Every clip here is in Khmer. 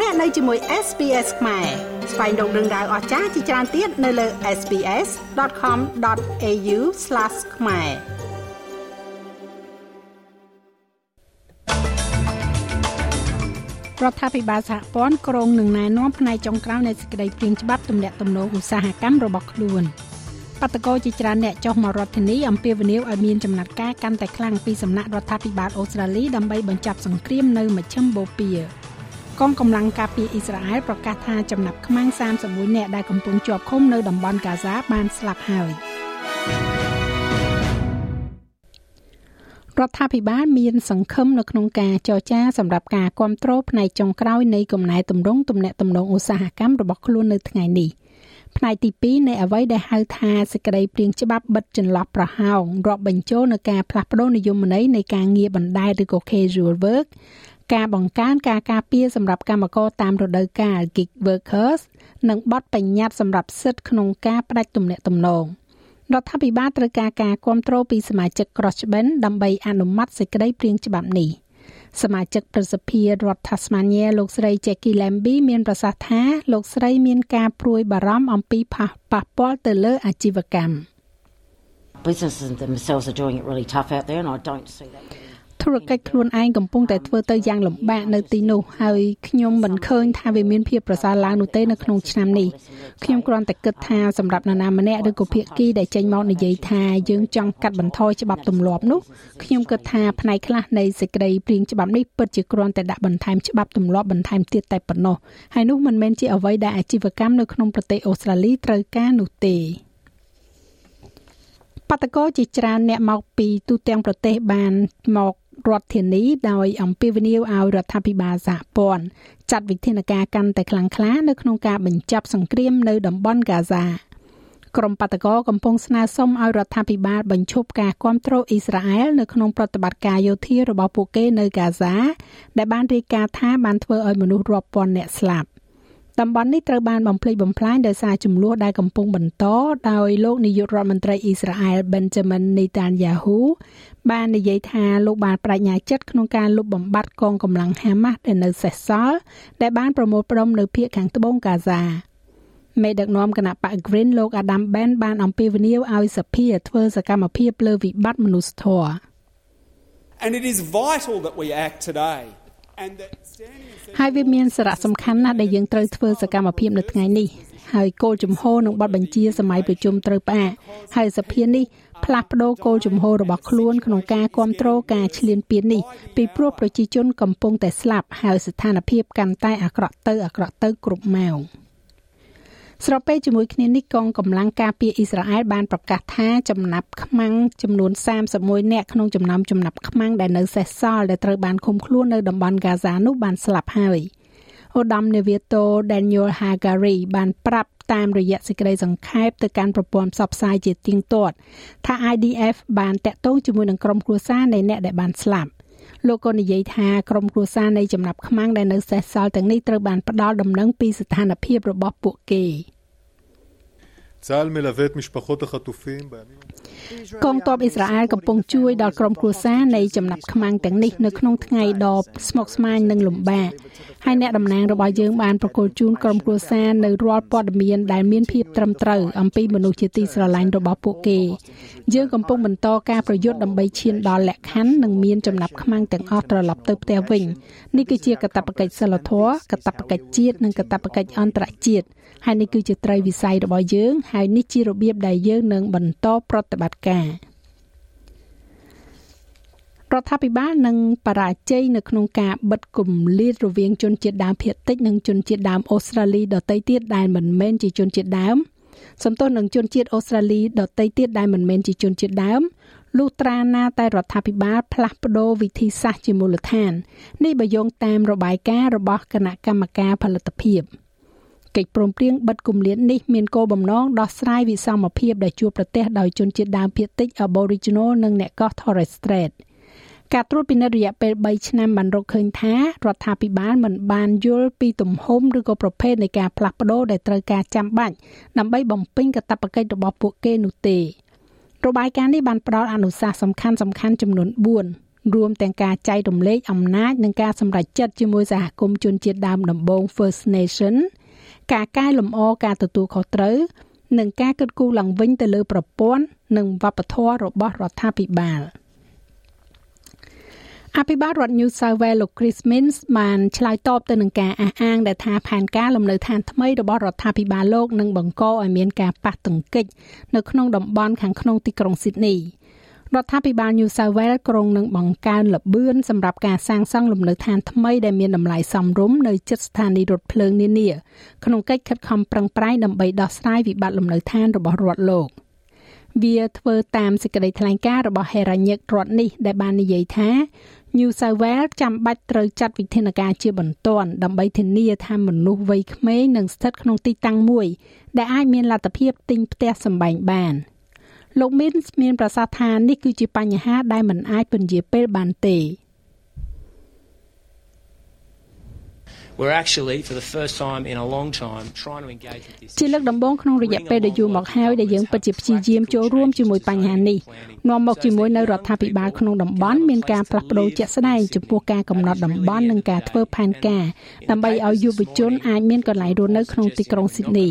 លោកអ្នកនៅជាមួយ SPS ខ្មែរស្វែងរកដឹងដៅអស្ចារ្យជាច្រើនទៀតនៅលើ SPS.com.au/ ខ្មែររដ្ឋាភិបាលសហព័ន្ធក្រុងនឹងណែនាំផ្នែកចុងក្រោយនៃសេចក្តីព្រាងច្បាប់ទម្លាក់ទំនងឧស្សាហកម្មរបស់ខ្លួន។បាតកោជាច្រើនអ្នកចុះមករដ្ឋធានីអំពាវនាវឲ្យមានចំណាត់ការកាន់តែខ្លាំងពីសំណាក់រដ្ឋាភិបាលអូស្ត្រាលីដើម្បីបញ្ចប់សង្គ្រាមនៅមជ្ឈិមបូព៌ា កងកម្លាំងការពារអ៊ីស្រាអែលប្រកាសថាចំណាប់ខ្មាំង31នាក់ដែលកំពុងជាប់ឃុំនៅតំបន់កាហ្សាបានស្លាប់ហើយរដ្ឋាភិបាលមានសង្ឃឹមនៅក្នុងការចរចាសម្រាប់ការគ្រប់គ្រងផ្នែកចុងក្រោយនៃកំណែតម្រង់ទំនាក់ទំនងឧស្សាហកម្មរបស់ខ្លួននៅថ្ងៃនេះ។ផ្នែកទី2នៃអ្វីដែលហៅថាសេចក្តីព្រៀងច្បាប់បិទចន្លោះប្រហោងរាប់បញ្ចូលនៅការផ្លាស់ប្តូរនិយមន័យនៃការងារបណ្ដែតឬក៏ casual work ការបង្កើនការការពារសម្រាប់កម្មករតាមរដូវកាល gig workers និងបទបញ្ញត្តិសម្រាប់សិទ្ធិក្នុងការផ្ដាច់ទំនាក់ទំនងរដ្ឋាភិបាលត្រូវការការគ្រប់គ្រងពីសមាជិក Crossbend ដើម្បីអនុម័តសេចក្តីព្រៀងច្បាប់នេះ។សមាជិកប្រសិទ្ធិរដ្ឋ Tasmania លោកស្រី Jackie Lambie មានប្រសាសន៍ថាលោកស្រីមានការព្រួយបារម្ភអំពីប៉ះពាល់ទៅលើអាជីវកម្ម Businesses themselves are doing it really tough out there and I don't see that ធុរកិច្ចខ្លួនឯងកំពុងតែធ្វើទៅយ៉ាងលំបាកនៅទីនោះហើយខ្ញុំមិនឃើញថាវាមានភាពប្រសើរឡើងនោះទេនៅក្នុងឆ្នាំនេះខ្ញុំគ្រាន់តែគិតថាសម្រាប់នរណាម្នាក់ឬក៏ភាគីដែលចេញមកនិយាយថាយើងចង់កាត់បន្ថយច្បាប់ទម្លាប់នោះខ្ញុំគិតថាផ្នែកខ្លះនៃសេចក្តីព្រៀងច្បាប់នេះពិតជាគ្រាន់តែដាក់បន្ថែមច្បាប់ទម្លាប់បន្ថែមទៀតតែប៉ុណ្ណោះហើយនោះមិនមែនជាអ្វីដែលអាជីវកម្មនៅក្នុងប្រទេសអូស្ត្រាលីត្រូវការនោះទេបតកោជាច្រើនអ្នកមកពីទូទាំងប្រទេសបានមក រដ្ឋធានីដោយអំពាវនាវឲ្យរដ្ឋាភិបាលសហព័ន្ធចាត់វិធានការកាន់តែខ្លាំងក្លានៅក្នុងការបញ្ចប់សង្គ្រាមនៅតំបន់ហ្គាហ្សាក្រុមបាតកោកំពុងស្នើសុំឲ្យរដ្ឋាភិបាលបញ្ឈប់ការគ្រប់គ្រងអ៊ីស្រាអែលនៅក្នុងប្រតិបត្តិការយោធារបស់ពួកគេនៅហ្គាហ្សាដែលបានរាយការណ៍ថាបានធ្វើឲ្យមនុស្សរាប់ពាន់នាក់ស្លាប់ តំបន់នេះត្រូវបានបំផ្លិចបំផ្លាញដោយសារចំនួនដែលកំពុងបន្តដោយលោកនាយករដ្ឋមន្ត្រីអ៊ីស្រាអែល Benjamin Netanyahu បាននិយាយថាលោកបានបដិញ្ញាចិត្តក្នុងការលុបបំបាត់កងកម្លាំងហាម៉ាស់ដែលនៅសេសសល់ដែលបានប្រមូលផ្ដុំនៅភូមិខាងត្បូងកាហ្សាមេដឹកនាំគណៈបក Green លោក Adam Ben បានអំពាវនាវឲ្យសភាធ្វើសកម្មភាពលើវិបត្តិមនុស្សធម៌ And it is vital that we act today ហើយវាមានសារៈសំខាន់ណាស់ដែលយើងត្រូវធ្វើសកម្មភាពនៅថ្ងៃនេះហើយគោលជំហរនិងបទបញ្ជាសម័យប្រជុំត្រូវផ្អាកហើយសភានេះផ្លាស់ប្ដូរគោលជំហររបស់ខ្លួនក្នុងការគ្រប់គ្រងការឈ្លានពាននេះពីព្រោះប្រជាជនកំពុងតែស្លាប់ហើយស្ថានភាពកាន់តែអាក្រក់ទៅអាក្រក់ទៅគ្រប់ម៉ោង។ ស្របពេលជាមួយគ្នានេះកងកម្លាំងការពារអ៊ីស្រាអែលបានប្រកាសថាចំណាប់ខ្មាំងចំនួន31នាក់ក្នុងចំណោមចំណាប់ខ្មាំងដែលនៅសេសសល់ដែលត្រូវបានឃុំខ្លួននៅតំបន់ហ្គាហ្សានោះបានស្លាប់ហើយឧត្តមនាវាទោ Daniel Hagari បានប្រាប់តាមរយៈសេចក្តីសង្ខេបទៅកាន់ប្រព័ន្ធផ្សព្វផ្សាយជាទៀងទាត់ថា IDF បានតាក់ទងជាមួយនឹងក្រុមគ្រួសារនៃអ្នកដែលបានស្លាប់ លោកក៏និយាយថាក្រុមគ្រួសារនៃចំណាប់ខ្មាំងដែលនៅសេសសល់ទាំងនេះត្រូវបានផ្ដល់ដំណឹងពីស្ថានភាពរបស់ពួកគេ។ צה"ל מלווה את משפחות החטופים בימים កងទ័ពអ៊ីស្រាអែលកំពុងជួយដល់ក្រុមគ្រួសារនៃចំណាប់ខ្មាំងទាំងនេះនៅក្នុងថ្ងៃដ៏ស្មុគស្មាញនិងលំបាកហើយអ្នកតំណាងរបស់យើងបានប្រកល់ជូនក្រុមគ្រួសារនៅរាល់ព័ត៌មានដែលមានភាពត្រឹមត្រូវអំពីមនុស្សជាទីស្រឡាញ់របស់ពួកគេយើងកំពុងបន្តការប្រយុទ្ធដើម្បីឈានដល់លក្ខខណ្ឌនិងមានចំណាប់ខ្មាំងទាំងអស់ត្រឡប់ទៅផ្ទះវិញនេះគឺជាកាតព្វកិច្ចសិលធម៌កាតព្វកិច្ចជាតិនិងកាតព្វកិច្ចអន្តរជាតិហើយនេះគឺជាត្រីវិស័យរបស់យើង ហើយនេះជារបៀបដែលយើងនឹងបន្តប្រតិបត្តិការរដ្ឋាភិបាលនឹងបរាជ័យនៅក្នុងការបិទគម្លាតរវាងជនជាតិដើមភាគតិចនិងជនជាតិដើមអូស្ត្រាលីដទៃទៀតដែលមិនមែនជាជនជាតិដើមសំទោសនឹងជនជាតិអូស្ត្រាលីដទៃទៀតដែលមិនមែនជាជនជាតិដើមលុះត្រាណាតែរដ្ឋាភិបាលផ្លាស់ប្ដូរវិធីសាស្ត្រជាមូលដ្ឋាននេះបើយោងតាមរបាយការណ៍របស់គណៈកម្មការផលិតភាព។ កិច្ចព្រមព្រៀងបិទគម្លាតនេះមានគោលបំណងដោះស្រាយវិសមភាពដែលជួបប្រទះដោយជនជាតិដើមភាគតិច Aboriginal និងអ្នកកោះ Torres Strait ការត្រួតពិនិត្យរយៈពេល3ឆ្នាំបានរកឃើញថារដ្ឋាភិបាលមិនបានយល់ពីទំហំឬក៏ប្រភេទនៃការផ្លាស់ប្ដូរដែលត្រូវការចាំបាច់ដើម្បីបំពេញកាតព្វកិច្ចរបស់ពួកគេនោះទេរបាយការណ៍នេះបានផ្ដល់អនុសាសន៍សំខាន់ៗចំនួន4រួមទាំងការចែករំលែកអំណាចនិងការសម្រេចចិត្តជាមួយសហគមន៍ជនជាតិដើមដំបូង First Nation ការកែលម្អការទទួលខុសត្រូវនិងការគិតគូរឡើងវិញទៅលើប្រព័ន្ធនិងវប្បធម៌របស់រដ្ឋាភិបាល។អភិបាលរដ្ឋ New South Wales លោក Chris Minns បានឆ្លើយតបទៅនឹងការអះអាងដែលថាផែនការលំនៅឋានថ្មីរបស់រដ្ឋាភិបាលលោកនឹងបង្កឲ្យមានការប៉ះទង្គិចនៅក្នុងតំបន់ខាងក្នុងទីក្រុង Sydney រដ្ឋាភិបាល New South Wales ក្រុងនឹងបង្កើនល្បឿនសម្រាប់ការសាងសង់លំនៅឋានថ្មីដែលមានតម្លៃសមរម្យនៅជិតស្ថានីយ៍រថភ្លើងនានាក្នុងកិច្ចខិតខំប្រឹងប្រែងដើម្បីដោះស្រាយវិបត្តិលំនៅឋានរបស់រដ្ឋលោកវាធ្វើតាមសេចក្តីថ្លែងការណ៍របស់ហេរ៉ាញិករដ្ឋនេះដែលបាននិយាយថា New South Wales ចាំបាច់ត្រូវចាត់វិធានការជាបន្ទាន់ដើម្បីធានាថាមនុស្សវ័យក្មេងនឹងស្ថិតក្នុងទីតាំងមួយ ដែលអាចមានលទ្ធភាពទិញផ្ទះសម្បែងបាន លោកមានមានប្រសាសន៍ថានេះគឺជាបញ្ហាដែលមិនអាចពន្យាពេលបានទេ we're actually for the first time in a long time trying to engage with this ជាលើកដំបូងក្នុងរយៈពេលដ៏យូរមកហើយដែលយើងពិតជាព្យាយាមចូលរួមជាមួយបញ្ហានេះនាំមកជាមួយនៅរដ្ឋាភិបាលក្នុងតំបន់មានការផ្លាស់ប្ដូរជាក់ស្ដែងចំពោះការកំណត់តំបន់និងការធ្វើផែនការដើម្បីឲ្យយុវជនអាចមានកន្លែងរស់នៅក្នុងទីក្រុងស៊ីដនី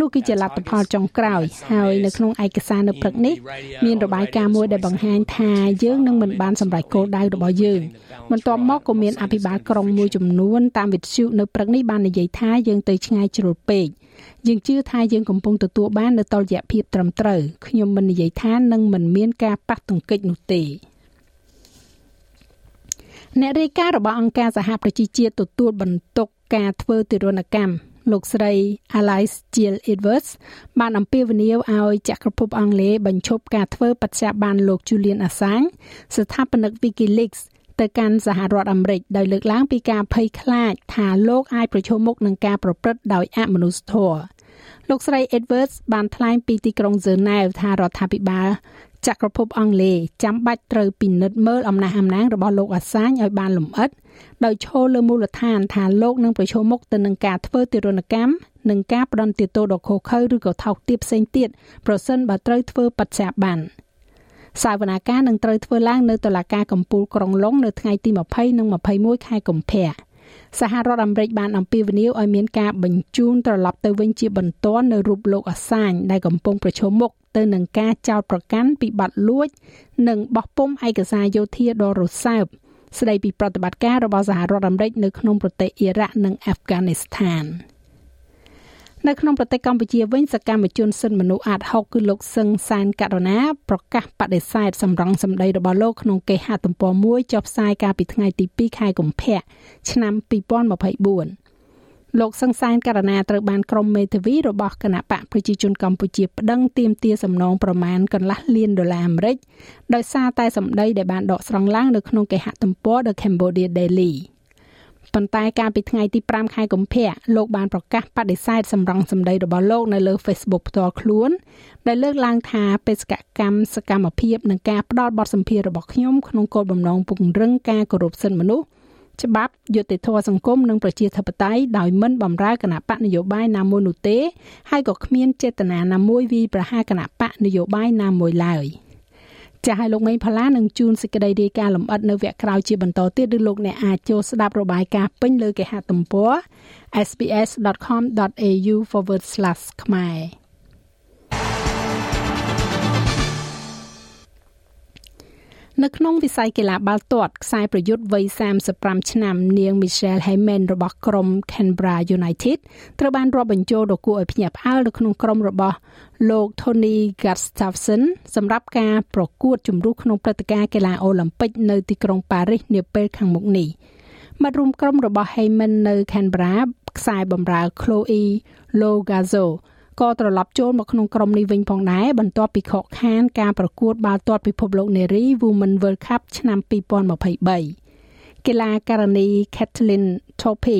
នោះគឺជាលទ្ធផលចុងក្រោយហើយនៅក្នុងឯកសារនៅព្រឹកនេះមានរបាយការណ៍មួយដែលបង្ហាញថាយើងនឹងមិនបានសម្រេចគោលដៅរបស់យើងបន្ទាប់មកក៏មានអភិបាលក្រុងមួយចំនួនតាមវិទ្យុនៅព្រឹកនេះបាននិយាយថាយើងទៅឆ្ងាយជ្រុលពេកយើងជឿថាយើងកំពុងទទួលបាននូវតុល្យភាពត្រឹមត្រូវខ្ញុំមិននិយាយថានឹងមិនមានការប៉ះទង្គិចនោះទេអ្នករាយការណ៍របស់អង្គការសហប្រជាជាតិទទួលបន្ទុកការធ្វើទារុណកម្មលោកស្រី Alice Jill Edwards បានអំពាវនាវឲ្យចក្រភពអង់គ្លេសបញ្ឈប់ការធ្វើបច្ចៈបានលោក Julian Assange ស្ថាបនិក WikiLeaks ទៅកាន់សហរដ្ឋអាមេរិកដោយលើកឡើងពីការភ័យខ្លាចថាលោកអាចប្រឈមមុខនឹងការប្រព្រឹត្តដោយអមនុស្សធម៌លោកស្រី Edwards បានថ្លែងពីទីក្រុងហ្សឺណែវថារដ្ឋាភិបាលចក្រភពអង់គ្លេសចាំបាច់ត្រូវពិនិត្យមើលអំណះអំណាងរបស់លោកអាសាញឲ្យបានលម្អិតដោយឈលលើមូលដ្ឋានថាលោកនឹងប្រឈមមុខទៅនឹងការធ្វើទារុណកម្មនិងការផ្ដន់ទោសដ៏ឃោរឃៅឬក៏ថោកទាបផ្សេងទៀតប្រសិនបើត្រូវធ្វើបច្ចៈបាន។ សាវនាការនឹងត្រូវធ្វើឡើងនៅតុលាការកំពូលក្រុងឡុងនៅថ្ងៃទី20និង21ខែកុម្ភៈសហរដ្ឋអាមេរិកបានអំពាវនាវឲ្យមានការបញ្ជូនត្រឡប់ទៅវិញជាបន្ទាន់នៅរូបលោកអាសាញដែលកំពុងប្រឈមមុខទៅនឹងការចោទប្រកាន់ពីបទលួច និងបោះពុម្ពឯកសារយោធាដ៏រសើបស្ដីពីប្រតិបត្តិការរបស់សហរដ្ឋអាមេរិកនៅក្នុងប្រទេសអ៊ីរ៉ាក់និងអាហ្វហ្គានីស្ថាន។ នៅក្នុងប្រទេសកម្ពុជាវិញសកម្មជនសិទ្ធិមនុស្សអាត6គឺលោកសឹងសានករណាប្រកាសបដិសេធសម្រងសម្ដីរបស់លោកក្នុងគេហទំព័រមួយចុះផ្សាយកាលពីថ្ងៃទី2ខែកុម្ភៈឆ្នាំ2024លោកសង្សានករណាត្រូវបានក្រុមមេធាវីរបស់គណៈបកប្រជាជនកម្ពុជាប្តឹងទាមទារសំណងប្រមាណកន្លះលានដុល្លារអាមេរិកដោយសារតែសម្ដីដែលបានដកស្រង់ឡើងនៅក្នុងគេហទំព័រ The Cambodia Daily ប៉ុន្តែកាលពីថ្ងៃទី5ខែកុម្ភៈលោកបានប្រកាសបដិសេធសម្រងសម្ដីរបស់លោកនៅលើ Facebook ផ្ទាល់ខ្លួនដែលលើកឡើងថាបេសកកម្មសកម្មភាពនិងការផ្ដល់បទសម្ភាសន៍របស់ខ្ញុំក្នុងគោលបំណងពង្រឹងការគោរពសិទ្ធិមនុស្សច្បាប់យុត្តិធម៌សង្គមនិងប្រជាធិបតេយ្យដោយមិនបំរើគណៈបកនយោបាយណាមួយនោះទេហើយក៏គ្មានចេតនាណាមួយវាយប្រហារគណៈបកនយោបាយណាមួយឡើយ។ ចាស់ឲ្យលោកមេងផល្លានឹងជួនសេចក្តីរាយការណ៍លម្អិតនៅវគ្គក្រោយជាបន្តទៀតឬលោកអ្នកអាចចូលស្ដាប់របាយការណ៍ពេញលើគេហទំព័រ sbs.com.au/ ខ្មែរ នៅក្នុងវិស័យកីឡាបាល់ទាត់ខ្សែប្រយុទ្ធវ័យ35ឆ្នាំ នាង Michelle Heyman របស់ក្រុម Canberra United ត្រូវបានរាប់បញ្ចូលដ៏គួរឲ្យភ្ញាក់ផ្អើលនៅក្នុងក្រុមរបស់លោក Tony Gustafsson សម្រាប់ការប្រកួតជម្រុះក្នុងព្រឹត្តិការណ៍កីឡាអូឡ িম্প ិកនៅទីក្រុងប៉ារីសនាពេលខាងមុខនេះមាត់រួមក្រុមរបស់ Heyman នៅ Canberra ខ្សែបម្រើ Chloe Logazo ក៏ត្រឡប់ចូលមកក្នុងក្រុមនេះវិញផងដែរបន្ទាប់ពីខកខានការប្រកួតបាល់ទាត់ពិភពលោកនារី Women World Cup ឆ្នាំ2023កីឡាករនី Kathleen Topi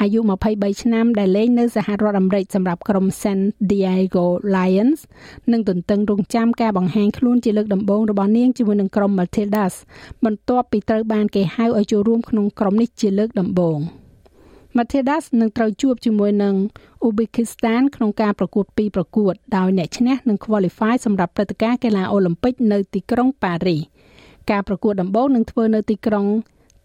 អាយុ23ឆ្នាំដែលលេងនៅសហរដ្ឋអាមេរិកសម្រាប់ក្រុម San Diego Lions នឹងទន្ទឹងរង់ចាំការបង្ហាញខ្លួនជាលើកដំបូងរបស់នាងជាមួយនឹងក្រុម Matildas បន្ទាប់ពីត្រូវបានគេហៅឲ្យចូលរួមក្នុងក្រុមនេះជាលើកដំបូង។ Matildas នឹងត្រូវជួបជាមួយនឹង Uzbekistan ក្នុងការប្រកួតពីរប្រកួតដោយអ្នកឈ្នះនឹង qualify សម្រាប់ព្រឹត្តិការណ៍កីឡាអូឡ িম্প ិកនៅទីក្រុងប៉ារីសការប្រកួតដំបូងនឹងធ្វើនៅទីក្រុង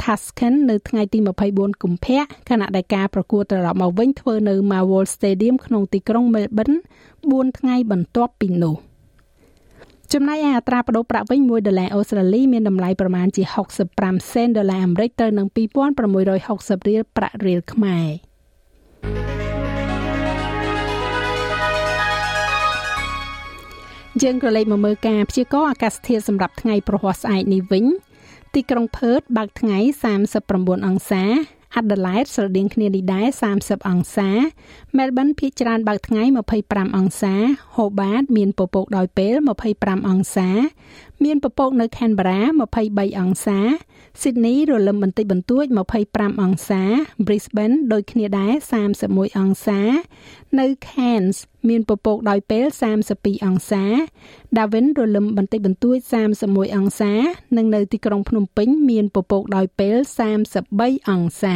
Tashkent នៅថ្ងៃទី24កុម្ភៈខណៈដែលការប្រកួតត្រឡប់មកវិញធ្វើនៅ Marvel Stadium ក្នុងទីក្រុង Melbourne 4ថ្ងៃបន្ទាប់ពីនោះ ចំណែកឯអត្រាប្តូរប្រាក់វិញ1ដុល្លារអូស្ត្រាលីមានតម្លៃប្រមាណជា65សេនដុល្លារអាមេរិកទៅនឹង2660រៀលប្រាក់រៀលខ្មែរយើងក៏លេខមកមើលការព្យាករណ៍អាកាសធាតុសម្រាប់ថ្ងៃប្រហ័សស្អែកនេះវិញ ទីក្រុងផឺតបើកថ្ងៃ39អង្សា អាដាលេដស្រដៀងគ្នានេះដែរ30អង្សាមែលប៊នភាគច្រើនបើកថ្ងៃ25អង្សាហូបាតមានពពកដោយពេល25អង្សា មានពពកនៅខេនបារ៉ា23អង្សាស៊ីដនីរលឹមបន្តិចបន្តួច25អង្សា Brisbane ដូចគ្នាដែរ31អង្សា នៅ Cairns មានពពកដោយពេល32អង្សា Darwin រលឹមបន្តិចបន្តួច31អង្សា និងនៅទីក្រុងភ្នំពេញ មានពពកដោយពេល33អង្សា